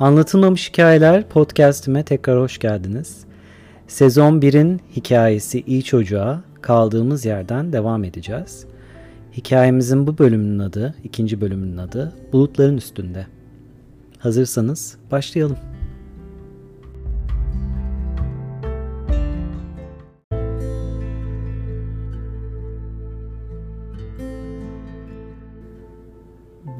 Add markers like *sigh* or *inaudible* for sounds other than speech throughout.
Anlatılmamış Hikayeler podcastime tekrar hoş geldiniz. Sezon 1'in hikayesi İyi Çocuğa kaldığımız yerden devam edeceğiz. Hikayemizin bu bölümünün adı, ikinci bölümünün adı Bulutların Üstünde. Hazırsanız başlayalım.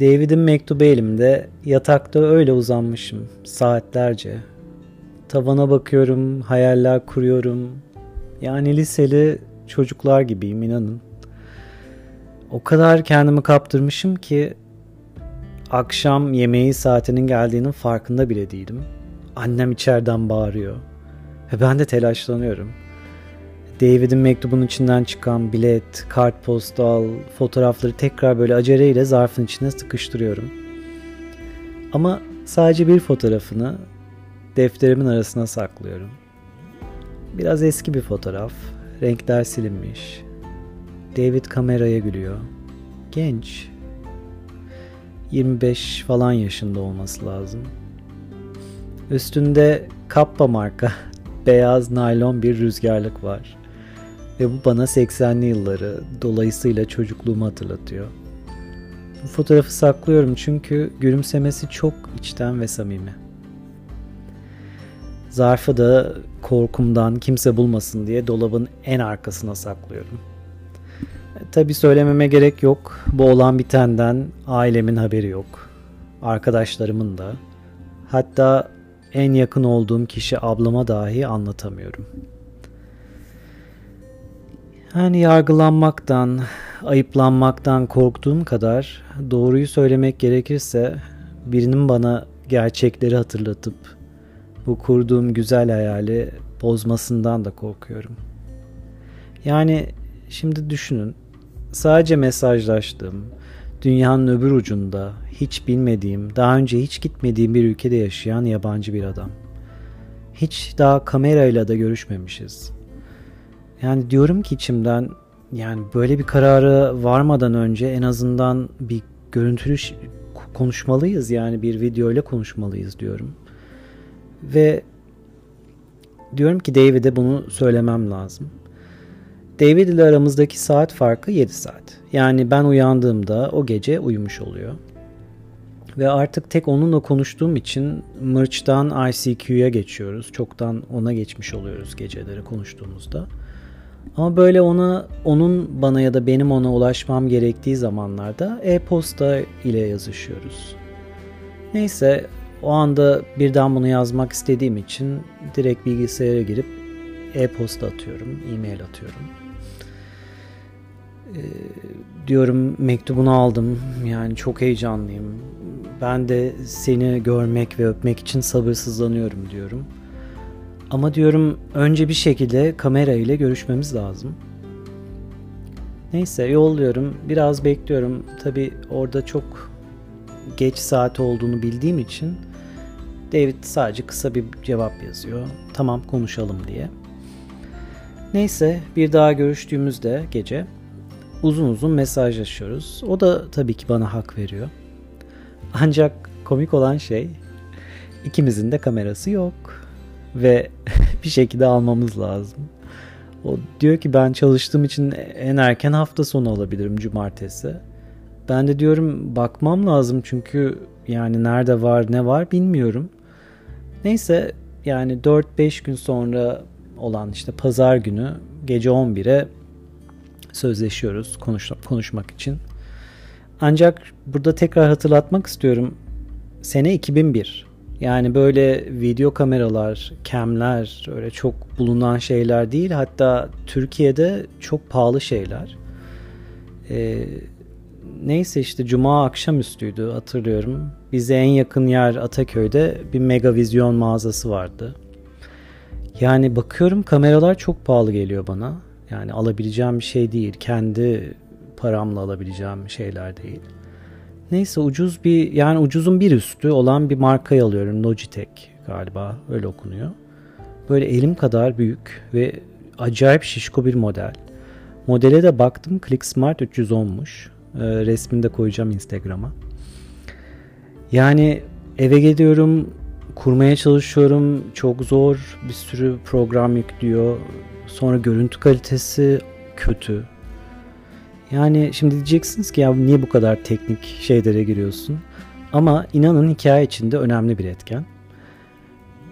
David'in mektubu elimde, yatakta öyle uzanmışım saatlerce. Tavana bakıyorum, hayaller kuruyorum. Yani liseli çocuklar gibiyim inanın. O kadar kendimi kaptırmışım ki akşam yemeği saatinin geldiğinin farkında bile değilim. Annem içeriden bağırıyor ve ben de telaşlanıyorum. David'in mektubunun içinden çıkan bilet, kartpostal, fotoğrafları tekrar böyle aceleyle zarfın içine sıkıştırıyorum. Ama sadece bir fotoğrafını defterimin arasına saklıyorum. Biraz eski bir fotoğraf. Renkler silinmiş. David kameraya gülüyor. Genç. 25 falan yaşında olması lazım. Üstünde Kappa marka *laughs* beyaz naylon bir rüzgarlık var. Ve bu bana 80'li yılları dolayısıyla çocukluğumu hatırlatıyor. Bu fotoğrafı saklıyorum çünkü gülümsemesi çok içten ve samimi. Zarfı da korkumdan kimse bulmasın diye dolabın en arkasına saklıyorum. E, Tabi söylememe gerek yok. Bu olan bitenden ailemin haberi yok. Arkadaşlarımın da. Hatta en yakın olduğum kişi ablama dahi anlatamıyorum. Yani yargılanmaktan, ayıplanmaktan korktuğum kadar doğruyu söylemek gerekirse birinin bana gerçekleri hatırlatıp bu kurduğum güzel hayali bozmasından da korkuyorum. Yani şimdi düşünün sadece mesajlaştığım, dünyanın öbür ucunda hiç bilmediğim, daha önce hiç gitmediğim bir ülkede yaşayan yabancı bir adam. Hiç daha kamerayla da görüşmemişiz. Yani diyorum ki içimden yani böyle bir karara varmadan önce en azından bir görüntülü konuşmalıyız yani bir video ile konuşmalıyız diyorum. Ve diyorum ki David'e bunu söylemem lazım. David ile aramızdaki saat farkı 7 saat. Yani ben uyandığımda o gece uyumuş oluyor. Ve artık tek onunla konuştuğum için Mırç'tan ICQ'ya geçiyoruz. Çoktan ona geçmiş oluyoruz geceleri konuştuğumuzda. Ama böyle ona onun bana ya da benim ona ulaşmam gerektiği zamanlarda e-posta ile yazışıyoruz. Neyse o anda birden bunu yazmak istediğim için direkt bilgisayara girip e-posta atıyorum, e-mail atıyorum. Ee, diyorum mektubunu aldım. Yani çok heyecanlıyım. Ben de seni görmek ve öpmek için sabırsızlanıyorum diyorum. Ama diyorum önce bir şekilde kamera ile görüşmemiz lazım. Neyse yolluyorum. Biraz bekliyorum. Tabi orada çok geç saat olduğunu bildiğim için David sadece kısa bir cevap yazıyor. Tamam konuşalım diye. Neyse bir daha görüştüğümüzde gece uzun uzun mesajlaşıyoruz. O da tabii ki bana hak veriyor. Ancak komik olan şey ikimizin de kamerası yok ve *laughs* bir şekilde almamız lazım. O diyor ki ben çalıştığım için en erken hafta sonu alabilirim cumartesi. Ben de diyorum bakmam lazım çünkü yani nerede var ne var bilmiyorum. Neyse yani 4-5 gün sonra olan işte pazar günü gece 11'e sözleşiyoruz konuş konuşmak için. Ancak burada tekrar hatırlatmak istiyorum. Sene 2001. Yani böyle video kameralar, camler öyle çok bulunan şeyler değil. Hatta Türkiye'de çok pahalı şeyler. Ee, neyse işte cuma akşamüstüydü hatırlıyorum. Bize en yakın yer Ataköy'de bir Megavizyon mağazası vardı. Yani bakıyorum kameralar çok pahalı geliyor bana. Yani alabileceğim bir şey değil. Kendi paramla alabileceğim şeyler değil. Neyse ucuz bir yani ucuzun bir üstü olan bir markayı alıyorum. Logitech galiba öyle okunuyor. Böyle elim kadar büyük ve acayip şişko bir model. Modele de baktım ClickSmart 310'muş. E, resmini de koyacağım Instagram'a. Yani eve geliyorum kurmaya çalışıyorum. Çok zor. Bir sürü program yüklüyor. Sonra görüntü kalitesi kötü. Yani şimdi diyeceksiniz ki ya niye bu kadar teknik şeylere giriyorsun? Ama inanın hikaye içinde önemli bir etken.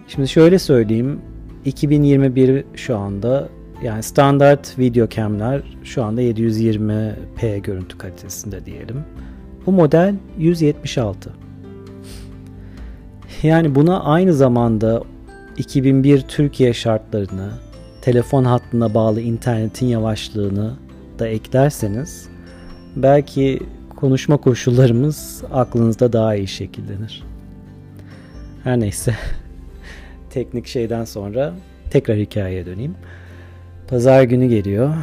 Şimdi şöyle söyleyeyim. 2021 şu anda yani standart video cam'ler şu anda 720p görüntü kalitesinde diyelim. Bu model 176. Yani buna aynı zamanda 2001 Türkiye şartlarını, telefon hattına bağlı internetin yavaşlığını da eklerseniz belki konuşma koşullarımız aklınızda daha iyi şekillenir. Her neyse. *laughs* Teknik şeyden sonra tekrar hikayeye döneyim. Pazar günü geliyor.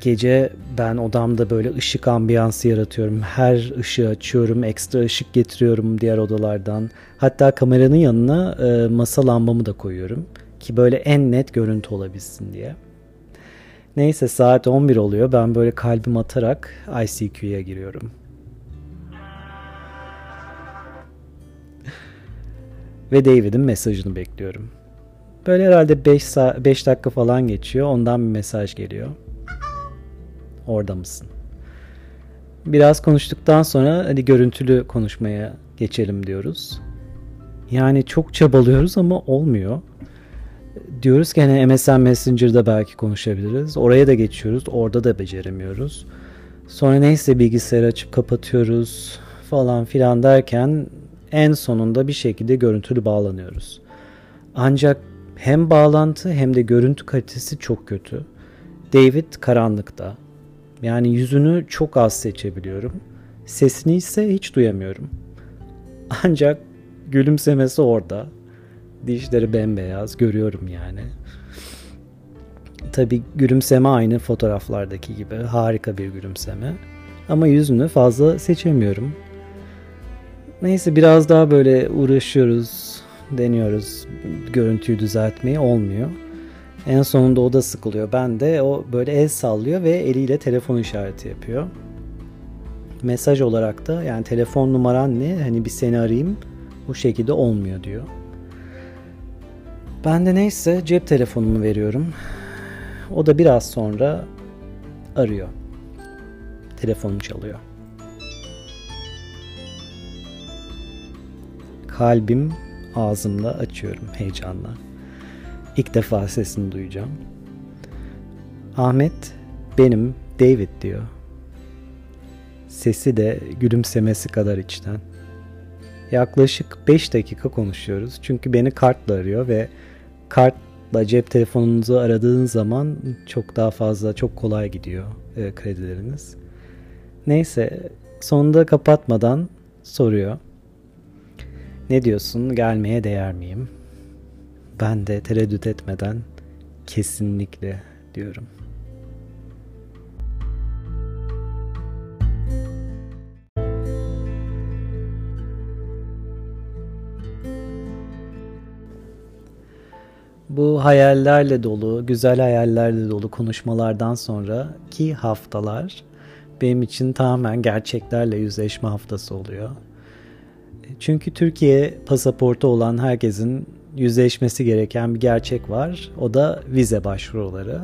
Gece ben odamda böyle ışık ambiyansı yaratıyorum. Her ışığı açıyorum, ekstra ışık getiriyorum diğer odalardan. Hatta kameranın yanına e, masa lambamı da koyuyorum ki böyle en net görüntü olabilsin diye. Neyse saat 11 oluyor. Ben böyle kalbim atarak ICQ'ya giriyorum. Ve David'in mesajını bekliyorum. Böyle herhalde 5 5 dakika falan geçiyor. Ondan bir mesaj geliyor. Orada mısın? Biraz konuştuktan sonra hadi görüntülü konuşmaya geçelim diyoruz. Yani çok çabalıyoruz ama olmuyor. Diyoruz ki hani MSN Messenger'da belki konuşabiliriz. Oraya da geçiyoruz. Orada da beceremiyoruz. Sonra neyse bilgisayarı açıp kapatıyoruz falan filan derken en sonunda bir şekilde görüntülü bağlanıyoruz. Ancak hem bağlantı hem de görüntü kalitesi çok kötü. David karanlıkta. Yani yüzünü çok az seçebiliyorum. Sesini ise hiç duyamıyorum. Ancak gülümsemesi orada. Dişleri bembeyaz görüyorum yani. Tabi gülümseme aynı fotoğraflardaki gibi harika bir gülümseme. Ama yüzünü fazla seçemiyorum. Neyse biraz daha böyle uğraşıyoruz, deniyoruz görüntüyü düzeltmeyi olmuyor. En sonunda o da sıkılıyor. Ben de o böyle el sallıyor ve eliyle telefon işareti yapıyor. Mesaj olarak da yani telefon numaran ne? Hani bir seni arayayım. Bu şekilde olmuyor diyor. Ben de neyse cep telefonumu veriyorum. O da biraz sonra arıyor. Telefonum çalıyor. Kalbim ağzımda açıyorum heyecanla. İlk defa sesini duyacağım. Ahmet benim David diyor. Sesi de gülümsemesi kadar içten. Yaklaşık 5 dakika konuşuyoruz. Çünkü beni kartla arıyor ve kartla cep telefonunuzu aradığınız zaman çok daha fazla, çok kolay gidiyor e, kredileriniz. Neyse sonunda kapatmadan soruyor. Ne diyorsun gelmeye değer miyim? Ben de tereddüt etmeden kesinlikle diyorum. Bu hayallerle dolu, güzel hayallerle dolu konuşmalardan sonra ki haftalar benim için tamamen gerçeklerle yüzleşme haftası oluyor. Çünkü Türkiye pasaportu olan herkesin yüzleşmesi gereken bir gerçek var. O da vize başvuruları.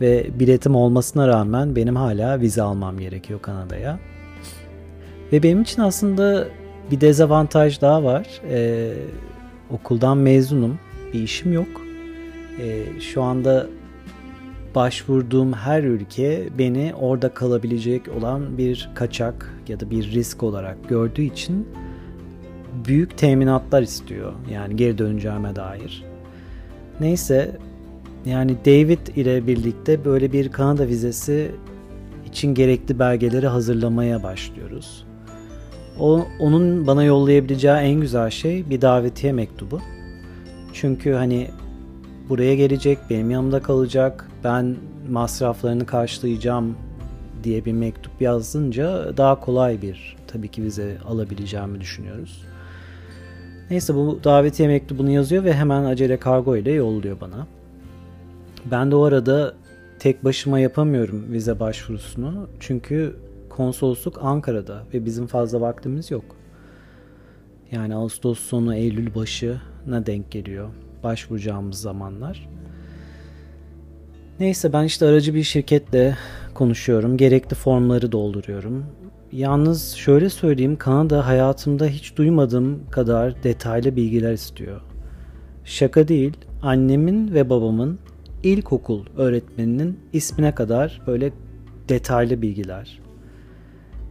Ve biletim olmasına rağmen benim hala vize almam gerekiyor Kanada'ya. Ve benim için aslında bir dezavantaj daha var. Ee, okuldan mezunum. Bir işim yok. Ee, şu anda başvurduğum her ülke beni orada kalabilecek olan bir kaçak ya da bir risk olarak gördüğü için büyük teminatlar istiyor. Yani geri döneceğime dair. Neyse yani David ile birlikte böyle bir Kanada vizesi için gerekli belgeleri hazırlamaya başlıyoruz. O, onun bana yollayabileceği en güzel şey bir davetiye mektubu. Çünkü hani buraya gelecek, benim yanımda kalacak, ben masraflarını karşılayacağım diye bir mektup yazınca daha kolay bir tabii ki vize alabileceğimi düşünüyoruz. Neyse bu davetiye mektubunu yazıyor ve hemen acele kargo ile yolluyor bana. Ben de o arada tek başıma yapamıyorum vize başvurusunu. Çünkü konsolosluk Ankara'da ve bizim fazla vaktimiz yok. Yani Ağustos sonu Eylül başına denk geliyor başvuracağımız zamanlar. Neyse ben işte aracı bir şirketle konuşuyorum. Gerekli formları dolduruyorum. Yalnız şöyle söyleyeyim Kanada hayatımda hiç duymadığım kadar detaylı bilgiler istiyor. Şaka değil annemin ve babamın ilkokul öğretmeninin ismine kadar böyle detaylı bilgiler.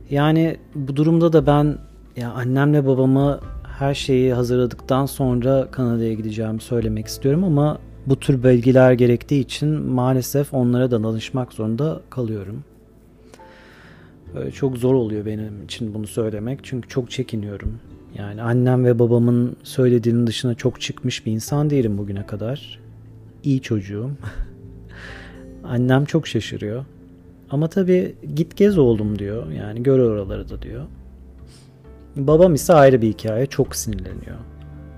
Yani bu durumda da ben ya annemle babama her şeyi hazırladıktan sonra Kanada'ya gideceğimi söylemek istiyorum ama bu tür bilgiler gerektiği için maalesef onlara da danışmak zorunda kalıyorum. Çok zor oluyor benim için bunu söylemek çünkü çok çekiniyorum. Yani annem ve babamın söylediğinin dışına çok çıkmış bir insan değilim bugüne kadar. İyi çocuğum. *laughs* Annem çok şaşırıyor. Ama tabii git gez oğlum diyor. Yani gör oraları da diyor. Babam ise ayrı bir hikaye. Çok sinirleniyor.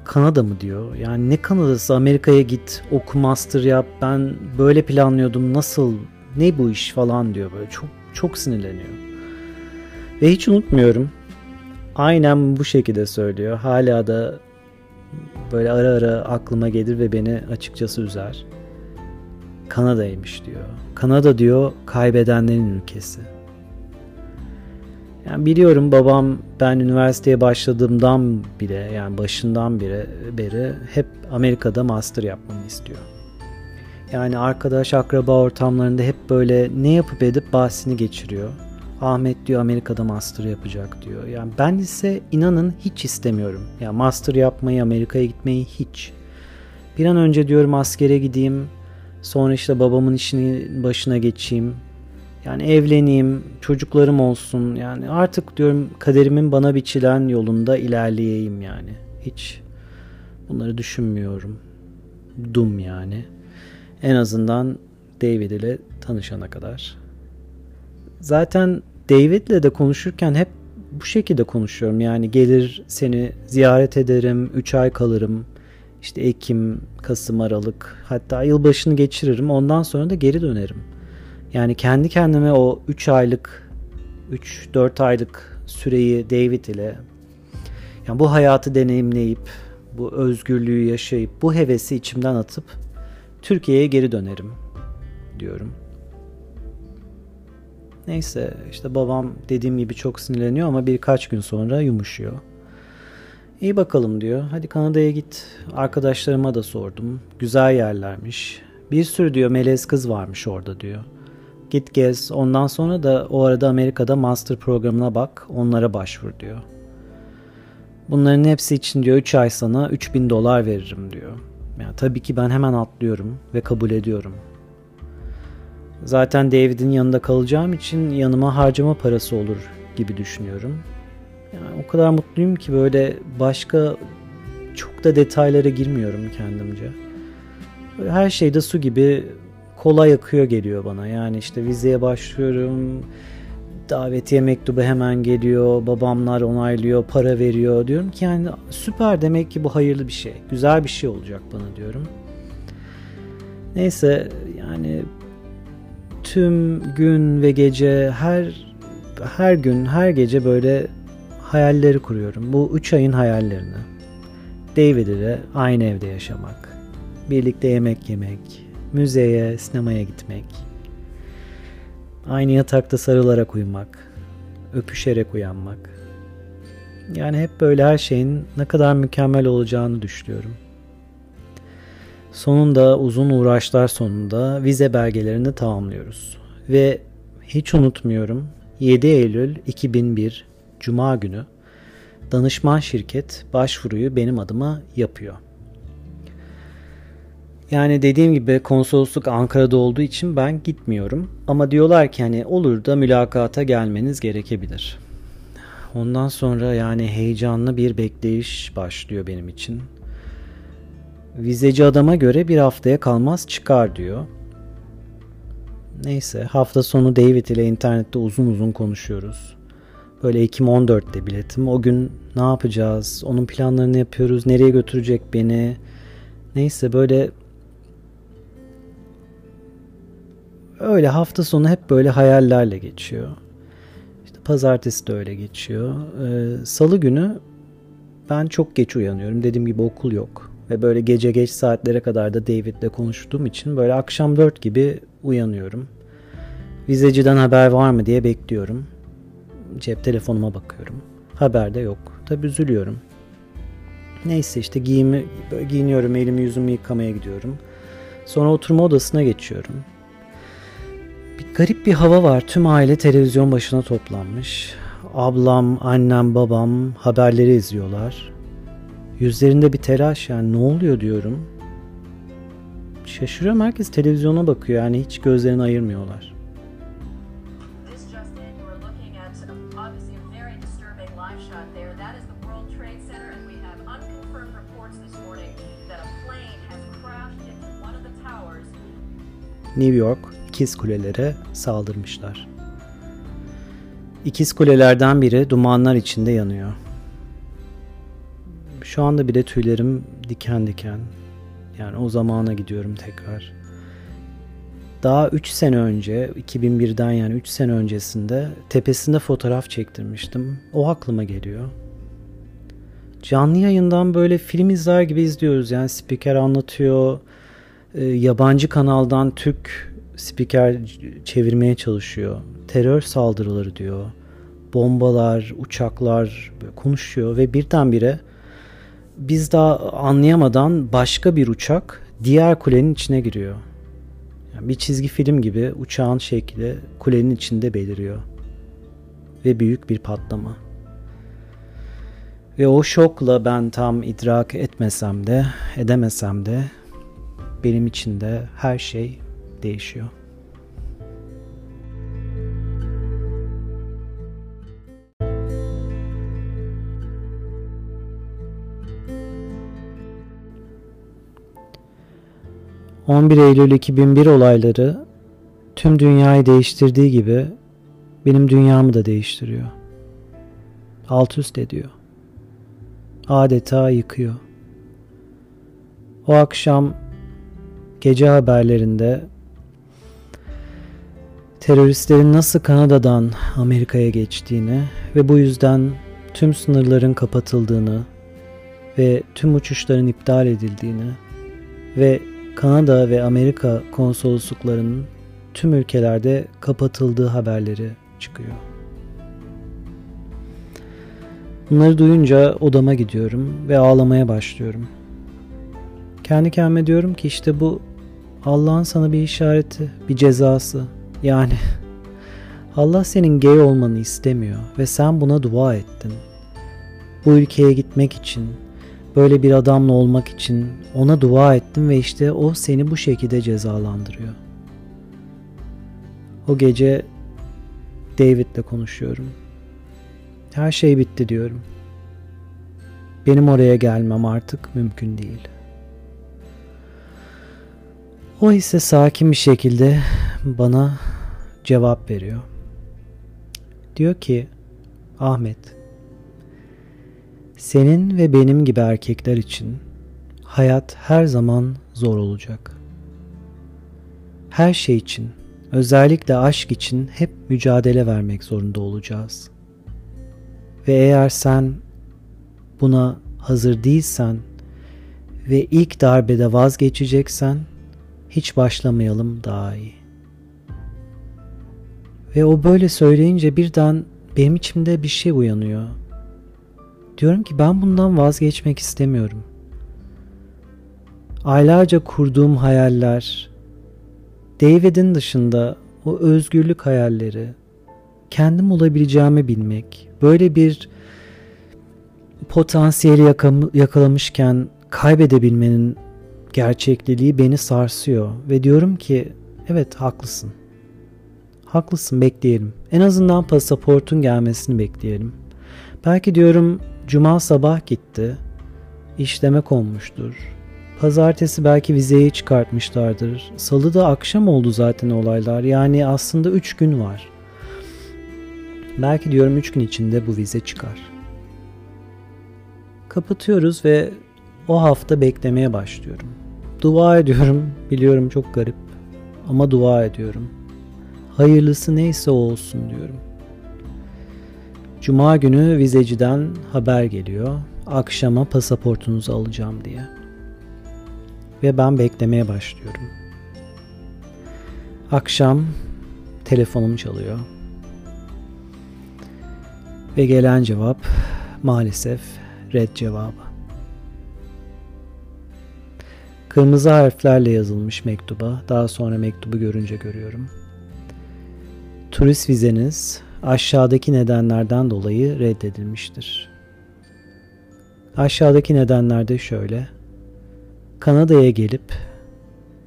Kanada mı diyor. Yani ne Kanada'sı Amerika'ya git oku master yap. Ben böyle planlıyordum nasıl ne bu iş falan diyor böyle. Çok çok sinirleniyor. Ve hiç unutmuyorum. Aynen bu şekilde söylüyor. Hala da böyle ara ara aklıma gelir ve beni açıkçası üzer. Kanada'ymış diyor. Kanada diyor kaybedenlerin ülkesi. Yani biliyorum babam ben üniversiteye başladığımdan bile yani başından beri, beri hep Amerika'da master yapmamı istiyor. Yani arkadaş akraba ortamlarında hep böyle ne yapıp edip bahsini geçiriyor. Ahmet diyor Amerika'da master yapacak diyor. Yani ben ise inanın hiç istemiyorum. Ya yani master yapmayı, Amerika'ya gitmeyi hiç. Bir an önce diyorum askere gideyim. Sonra işte babamın işini başına geçeyim. Yani evleneyim, çocuklarım olsun. Yani artık diyorum kaderimin bana biçilen yolunda ilerleyeyim yani. Hiç bunları düşünmüyorum. Dum yani. En azından David ile tanışana kadar. Zaten David'le de konuşurken hep bu şekilde konuşuyorum. Yani gelir seni ziyaret ederim, 3 ay kalırım. İşte Ekim, Kasım, Aralık hatta yılbaşını geçiririm. Ondan sonra da geri dönerim. Yani kendi kendime o 3 aylık 3-4 aylık süreyi David ile yani bu hayatı deneyimleyip bu özgürlüğü yaşayıp bu hevesi içimden atıp Türkiye'ye geri dönerim diyorum. Neyse işte babam dediğim gibi çok sinirleniyor ama birkaç gün sonra yumuşuyor. İyi bakalım diyor. Hadi Kanada'ya git. Arkadaşlarıma da sordum. Güzel yerlermiş. Bir sürü diyor melez kız varmış orada diyor. Git gez. Ondan sonra da o arada Amerika'da master programına bak. Onlara başvur diyor. Bunların hepsi için diyor 3 ay sana 3000 dolar veririm diyor. Yani tabii ki ben hemen atlıyorum ve kabul ediyorum. Zaten David'in yanında kalacağım için yanıma harcama parası olur gibi düşünüyorum. Yani o kadar mutluyum ki böyle başka çok da detaylara girmiyorum kendimce. Böyle her şeyde su gibi kolay akıyor geliyor bana. Yani işte vizeye başlıyorum. Davetiye mektubu hemen geliyor. Babamlar onaylıyor, para veriyor. Diyorum ki yani süper demek ki bu hayırlı bir şey. Güzel bir şey olacak bana diyorum. Neyse yani tüm gün ve gece her her gün her gece böyle hayalleri kuruyorum. Bu üç ayın hayallerini. David ile aynı evde yaşamak. Birlikte yemek yemek. Müzeye, sinemaya gitmek. Aynı yatakta sarılarak uyumak. Öpüşerek uyanmak. Yani hep böyle her şeyin ne kadar mükemmel olacağını düşünüyorum. Sonunda uzun uğraşlar sonunda vize belgelerini tamamlıyoruz. Ve hiç unutmuyorum 7 Eylül 2001 Cuma günü danışman şirket başvuruyu benim adıma yapıyor. Yani dediğim gibi konsolosluk Ankara'da olduğu için ben gitmiyorum. Ama diyorlar ki hani olur da mülakata gelmeniz gerekebilir. Ondan sonra yani heyecanlı bir bekleyiş başlıyor benim için. Vizeci adama göre bir haftaya kalmaz çıkar diyor. Neyse hafta sonu David ile internette uzun uzun konuşuyoruz. Böyle Ekim 14'te biletim. O gün ne yapacağız? Onun planlarını yapıyoruz. Nereye götürecek beni? Neyse böyle öyle hafta sonu hep böyle hayallerle geçiyor. İşte pazartesi de öyle geçiyor. Ee, Salı günü ben çok geç uyanıyorum. Dediğim gibi okul yok. Ve böyle gece geç saatlere kadar da David'le konuştuğum için böyle akşam 4 gibi uyanıyorum. Vizeciden haber var mı diye bekliyorum. Cep telefonuma bakıyorum. Haber de yok. Tabi üzülüyorum. Neyse işte giyimi, giyiniyorum, elimi yüzümü yıkamaya gidiyorum. Sonra oturma odasına geçiyorum. Bir garip bir hava var. Tüm aile televizyon başına toplanmış. Ablam, annem, babam haberleri izliyorlar. Yüzlerinde bir telaş yani ne oluyor diyorum. Şaşırıyorum herkes televizyona bakıyor yani hiç gözlerini ayırmıyorlar. New York ikiz kulelere saldırmışlar. İkiz kulelerden biri dumanlar içinde yanıyor. Şu anda bile tüylerim diken diken. Yani o zamana gidiyorum tekrar. Daha 3 sene önce, 2001'den yani 3 sene öncesinde tepesinde fotoğraf çektirmiştim. O aklıma geliyor. Canlı yayından böyle film izler gibi izliyoruz. Yani spiker anlatıyor. E, yabancı kanaldan Türk spiker çevirmeye çalışıyor. Terör saldırıları diyor. Bombalar, uçaklar konuşuyor ve birdenbire biz daha anlayamadan başka bir uçak diğer kulenin içine giriyor. Yani bir çizgi film gibi uçağın şekli kulenin içinde beliriyor. Ve büyük bir patlama. Ve o şokla ben tam idrak etmesem de, edemesem de benim için de her şey değişiyor. 11 Eylül 2001 olayları tüm dünyayı değiştirdiği gibi benim dünyamı da değiştiriyor. Alt üst ediyor. Adeta yıkıyor. O akşam gece haberlerinde teröristlerin nasıl Kanada'dan Amerika'ya geçtiğini ve bu yüzden tüm sınırların kapatıldığını ve tüm uçuşların iptal edildiğini ve Kanada ve Amerika konsolosluklarının tüm ülkelerde kapatıldığı haberleri çıkıyor. Bunları duyunca odama gidiyorum ve ağlamaya başlıyorum. Kendi kendime diyorum ki işte bu Allah'ın sana bir işareti, bir cezası. Yani Allah senin gay olmanı istemiyor ve sen buna dua ettin. Bu ülkeye gitmek için, böyle bir adamla olmak için ona dua ettim ve işte o seni bu şekilde cezalandırıyor. O gece David'le konuşuyorum. Her şey bitti diyorum. Benim oraya gelmem artık mümkün değil. O ise sakin bir şekilde bana cevap veriyor. Diyor ki Ahmet senin ve benim gibi erkekler için hayat her zaman zor olacak. Her şey için, özellikle aşk için hep mücadele vermek zorunda olacağız. Ve eğer sen buna hazır değilsen ve ilk darbede vazgeçeceksen hiç başlamayalım daha iyi. Ve o böyle söyleyince birden benim içimde bir şey uyanıyor. Diyorum ki ben bundan vazgeçmek istemiyorum. Aylarca kurduğum hayaller, David'in dışında o özgürlük hayalleri, kendim olabileceğimi bilmek, böyle bir potansiyeli yakalamışken kaybedebilmenin gerçekliliği beni sarsıyor ve diyorum ki evet haklısın. Haklısın bekleyelim. En azından pasaportun gelmesini bekleyelim. Belki diyorum Cuma sabah gitti. İşleme konmuştur. Pazartesi belki vizeyi çıkartmışlardır. Salı da akşam oldu zaten olaylar. Yani aslında 3 gün var. Belki diyorum 3 gün içinde bu vize çıkar. Kapatıyoruz ve o hafta beklemeye başlıyorum. Dua ediyorum. Biliyorum çok garip. Ama dua ediyorum. Hayırlısı neyse olsun diyorum. Cuma günü vizeciden haber geliyor. akşama pasaportunuzu alacağım diye. Ve ben beklemeye başlıyorum. Akşam telefonum çalıyor. Ve gelen cevap maalesef red cevabı. Kırmızı harflerle yazılmış mektuba. Daha sonra mektubu görünce görüyorum. Turist vizeniz aşağıdaki nedenlerden dolayı reddedilmiştir. Aşağıdaki nedenler de şöyle. Kanada'ya gelip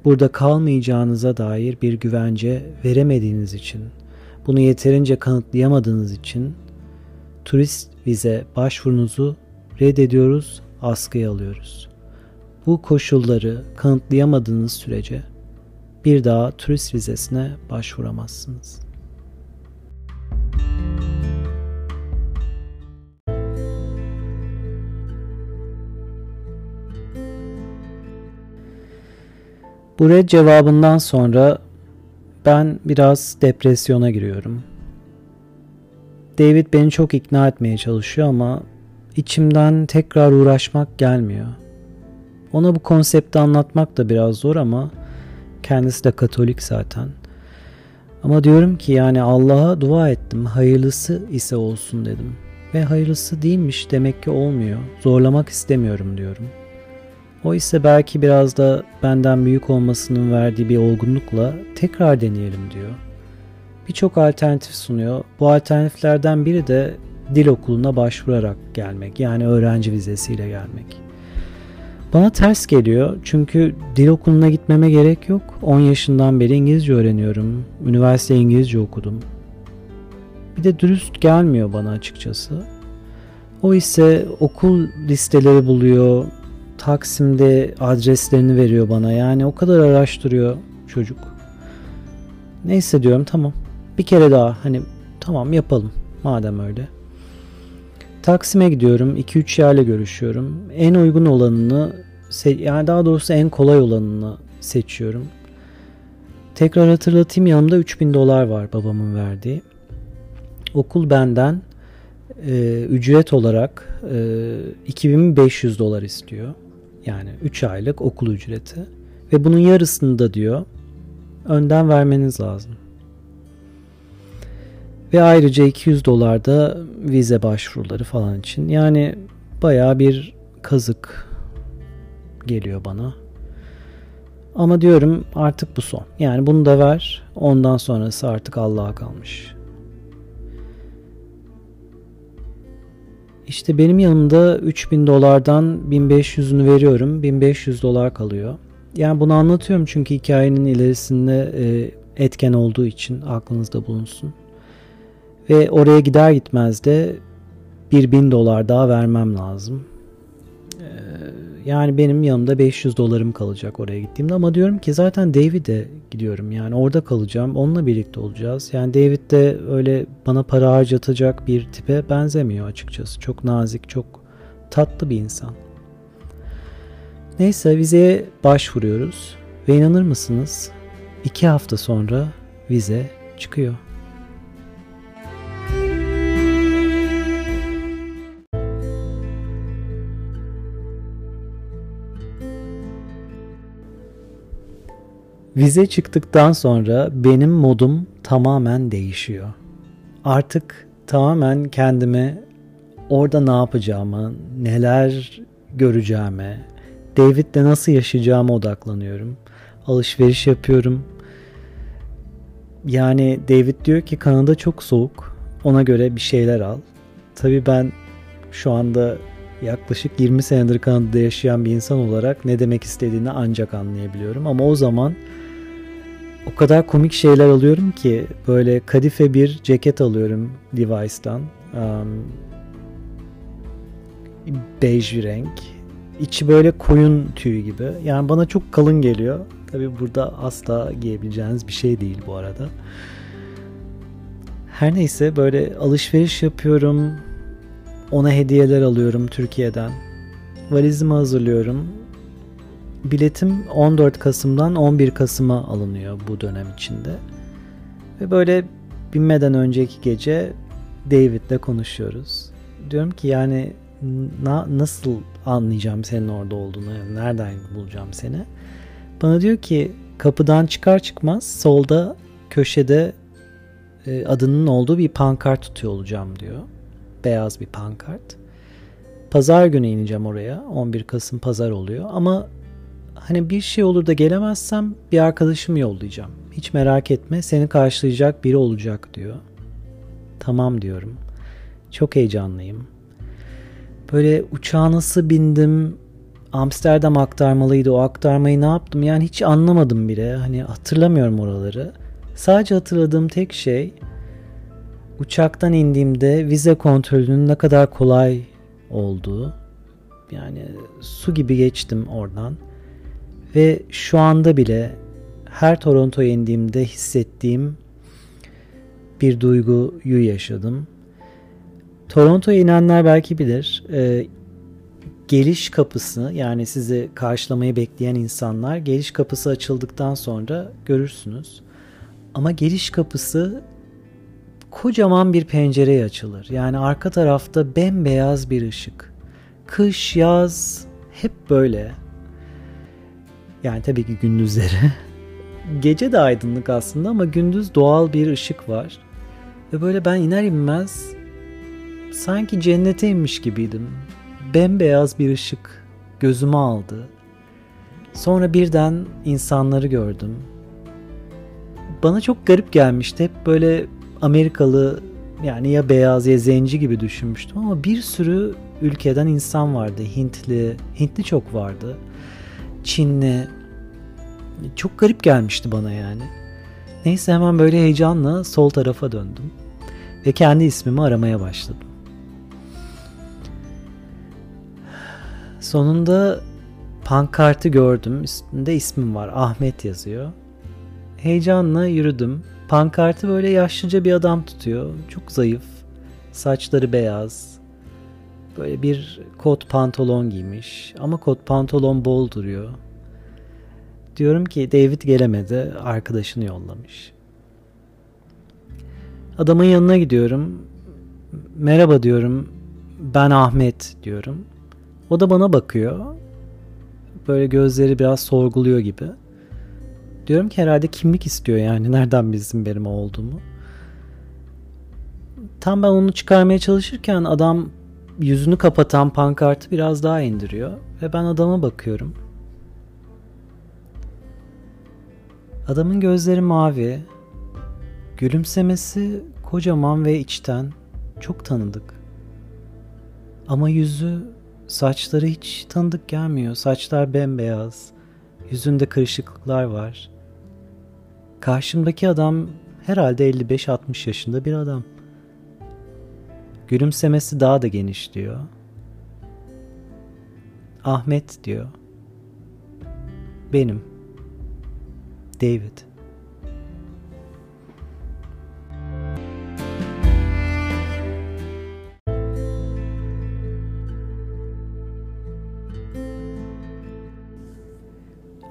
burada kalmayacağınıza dair bir güvence veremediğiniz için, bunu yeterince kanıtlayamadığınız için turist vize başvurunuzu reddediyoruz, askıya alıyoruz. Bu koşulları kanıtlayamadığınız sürece bir daha turist vizesine başvuramazsınız. Bu red cevabından sonra ben biraz depresyona giriyorum. David beni çok ikna etmeye çalışıyor ama içimden tekrar uğraşmak gelmiyor. Ona bu konsepti anlatmak da biraz zor ama kendisi de Katolik zaten. Ama diyorum ki yani Allah'a dua ettim. Hayırlısı ise olsun dedim. Ve hayırlısı değilmiş demek ki olmuyor. Zorlamak istemiyorum diyorum. O ise belki biraz da benden büyük olmasının verdiği bir olgunlukla tekrar deneyelim diyor. Birçok alternatif sunuyor. Bu alternatiflerden biri de dil okuluna başvurarak gelmek. Yani öğrenci vizesiyle gelmek. Bana ters geliyor çünkü dil okuluna gitmeme gerek yok. 10 yaşından beri İngilizce öğreniyorum. Üniversite İngilizce okudum. Bir de dürüst gelmiyor bana açıkçası. O ise okul listeleri buluyor. Taksim'de adreslerini veriyor bana. Yani o kadar araştırıyor çocuk. Neyse diyorum tamam. Bir kere daha hani tamam yapalım madem öyle. Taksim'e gidiyorum. 2-3 yerle görüşüyorum. En uygun olanını yani daha doğrusu en kolay olanını seçiyorum. Tekrar hatırlatayım yanımda 3000 dolar var babamın verdiği. Okul benden e, ücret olarak e, 2500 dolar istiyor. Yani 3 aylık okul ücreti. Ve bunun yarısını da diyor önden vermeniz lazım. Ve ayrıca 200 dolar da vize başvuruları falan için. Yani baya bir kazık geliyor bana. Ama diyorum artık bu son. Yani bunu da ver. Ondan sonrası artık Allah'a kalmış. İşte benim yanımda 3000 dolardan 1500'ünü veriyorum. 1500 dolar kalıyor. Yani bunu anlatıyorum çünkü hikayenin ilerisinde e, etken olduğu için aklınızda bulunsun. Ve oraya gider gitmez de bir bin dolar daha vermem lazım. Yani benim yanımda 500 dolarım kalacak oraya gittiğimde ama diyorum ki zaten David'e gidiyorum yani orada kalacağım onunla birlikte olacağız. Yani David de öyle bana para harcatacak bir tipe benzemiyor açıkçası. Çok nazik çok tatlı bir insan. Neyse vizeye başvuruyoruz ve inanır mısınız iki hafta sonra vize çıkıyor. Vize çıktıktan sonra benim modum tamamen değişiyor. Artık tamamen kendime orada ne yapacağımı, neler göreceğime, David'le nasıl yaşayacağıma odaklanıyorum. Alışveriş yapıyorum. Yani David diyor ki Kanada çok soğuk. Ona göre bir şeyler al. Tabii ben şu anda yaklaşık 20 senedir Kanada'da yaşayan bir insan olarak ne demek istediğini ancak anlayabiliyorum. Ama o zaman o kadar komik şeyler alıyorum ki böyle kadife bir ceket alıyorum Levi's'tan. Um, bej bir renk. İçi böyle koyun tüyü gibi. Yani bana çok kalın geliyor. Tabi burada asla giyebileceğiniz bir şey değil bu arada. Her neyse böyle alışveriş yapıyorum. Ona hediyeler alıyorum Türkiye'den. Valizimi hazırlıyorum biletim 14 Kasım'dan 11 Kasım'a alınıyor bu dönem içinde. Ve böyle binmeden önceki gece David'le konuşuyoruz. Diyorum ki yani na, nasıl anlayacağım senin orada olduğunu? Nereden bulacağım seni? Bana diyor ki kapıdan çıkar çıkmaz solda köşede e, adının olduğu bir pankart tutuyor olacağım diyor. Beyaz bir pankart. Pazar günü ineceğim oraya. 11 Kasım pazar oluyor. Ama hani bir şey olur da gelemezsem bir arkadaşımı yollayacağım. Hiç merak etme seni karşılayacak biri olacak diyor. Tamam diyorum. Çok heyecanlıyım. Böyle uçağa nasıl bindim? Amsterdam aktarmalıydı. O aktarmayı ne yaptım? Yani hiç anlamadım bile. Hani hatırlamıyorum oraları. Sadece hatırladığım tek şey uçaktan indiğimde vize kontrolünün ne kadar kolay olduğu. Yani su gibi geçtim oradan. Ve şu anda bile her Toronto'ya indiğimde hissettiğim bir duyguyu yaşadım. Toronto'ya inenler belki bilir. E, geliş kapısı yani sizi karşılamayı bekleyen insanlar geliş kapısı açıldıktan sonra görürsünüz. Ama geliş kapısı kocaman bir pencereye açılır. Yani arka tarafta bembeyaz bir ışık. Kış, yaz hep böyle. Yani tabii ki gündüzleri. *laughs* Gece de aydınlık aslında ama gündüz doğal bir ışık var. Ve böyle ben iner inmez sanki cennete inmiş gibiydim. Bembeyaz bir ışık gözümü aldı. Sonra birden insanları gördüm. Bana çok garip gelmişti. Hep böyle Amerikalı yani ya beyaz ya zenci gibi düşünmüştüm ama bir sürü ülkeden insan vardı. Hintli, Hintli çok vardı. Çinli. Çok garip gelmişti bana yani. Neyse hemen böyle heyecanla sol tarafa döndüm ve kendi ismimi aramaya başladım. Sonunda pankartı gördüm. Üstünde ismim var. Ahmet yazıyor. Heyecanla yürüdüm. Pankartı böyle yaşlıca bir adam tutuyor. Çok zayıf. Saçları beyaz. Böyle bir kot pantolon giymiş. Ama kot pantolon bol duruyor. Diyorum ki David gelemedi. Arkadaşını yollamış. Adamın yanına gidiyorum. Merhaba diyorum. Ben Ahmet diyorum. O da bana bakıyor. Böyle gözleri biraz sorguluyor gibi. Diyorum ki herhalde kimlik istiyor yani. Nereden bilsin benim olduğumu. Tam ben onu çıkarmaya çalışırken adam yüzünü kapatan pankartı biraz daha indiriyor. Ve ben adama bakıyorum. Adamın gözleri mavi. Gülümsemesi kocaman ve içten. Çok tanıdık. Ama yüzü, saçları hiç tanıdık gelmiyor. Saçlar bembeyaz. Yüzünde kırışıklıklar var. Karşımdaki adam herhalde 55-60 yaşında bir adam. Gülümsemesi daha da geniş diyor. Ahmet diyor. Benim. David.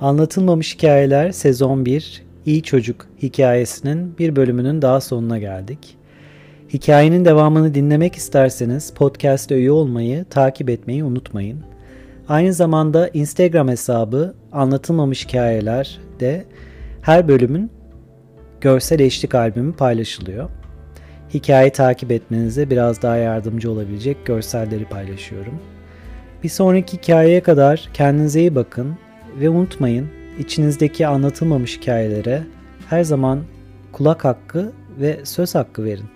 Anlatılmamış Hikayeler Sezon 1 İyi Çocuk hikayesinin bir bölümünün daha sonuna geldik. Hikayenin devamını dinlemek isterseniz podcast'e üye olmayı, takip etmeyi unutmayın. Aynı zamanda Instagram hesabı Anlatılmamış Hikayeler'de her bölümün görsel eşlik albümü paylaşılıyor. Hikaye takip etmenize biraz daha yardımcı olabilecek görselleri paylaşıyorum. Bir sonraki hikayeye kadar kendinize iyi bakın ve unutmayın içinizdeki anlatılmamış hikayelere her zaman kulak hakkı ve söz hakkı verin.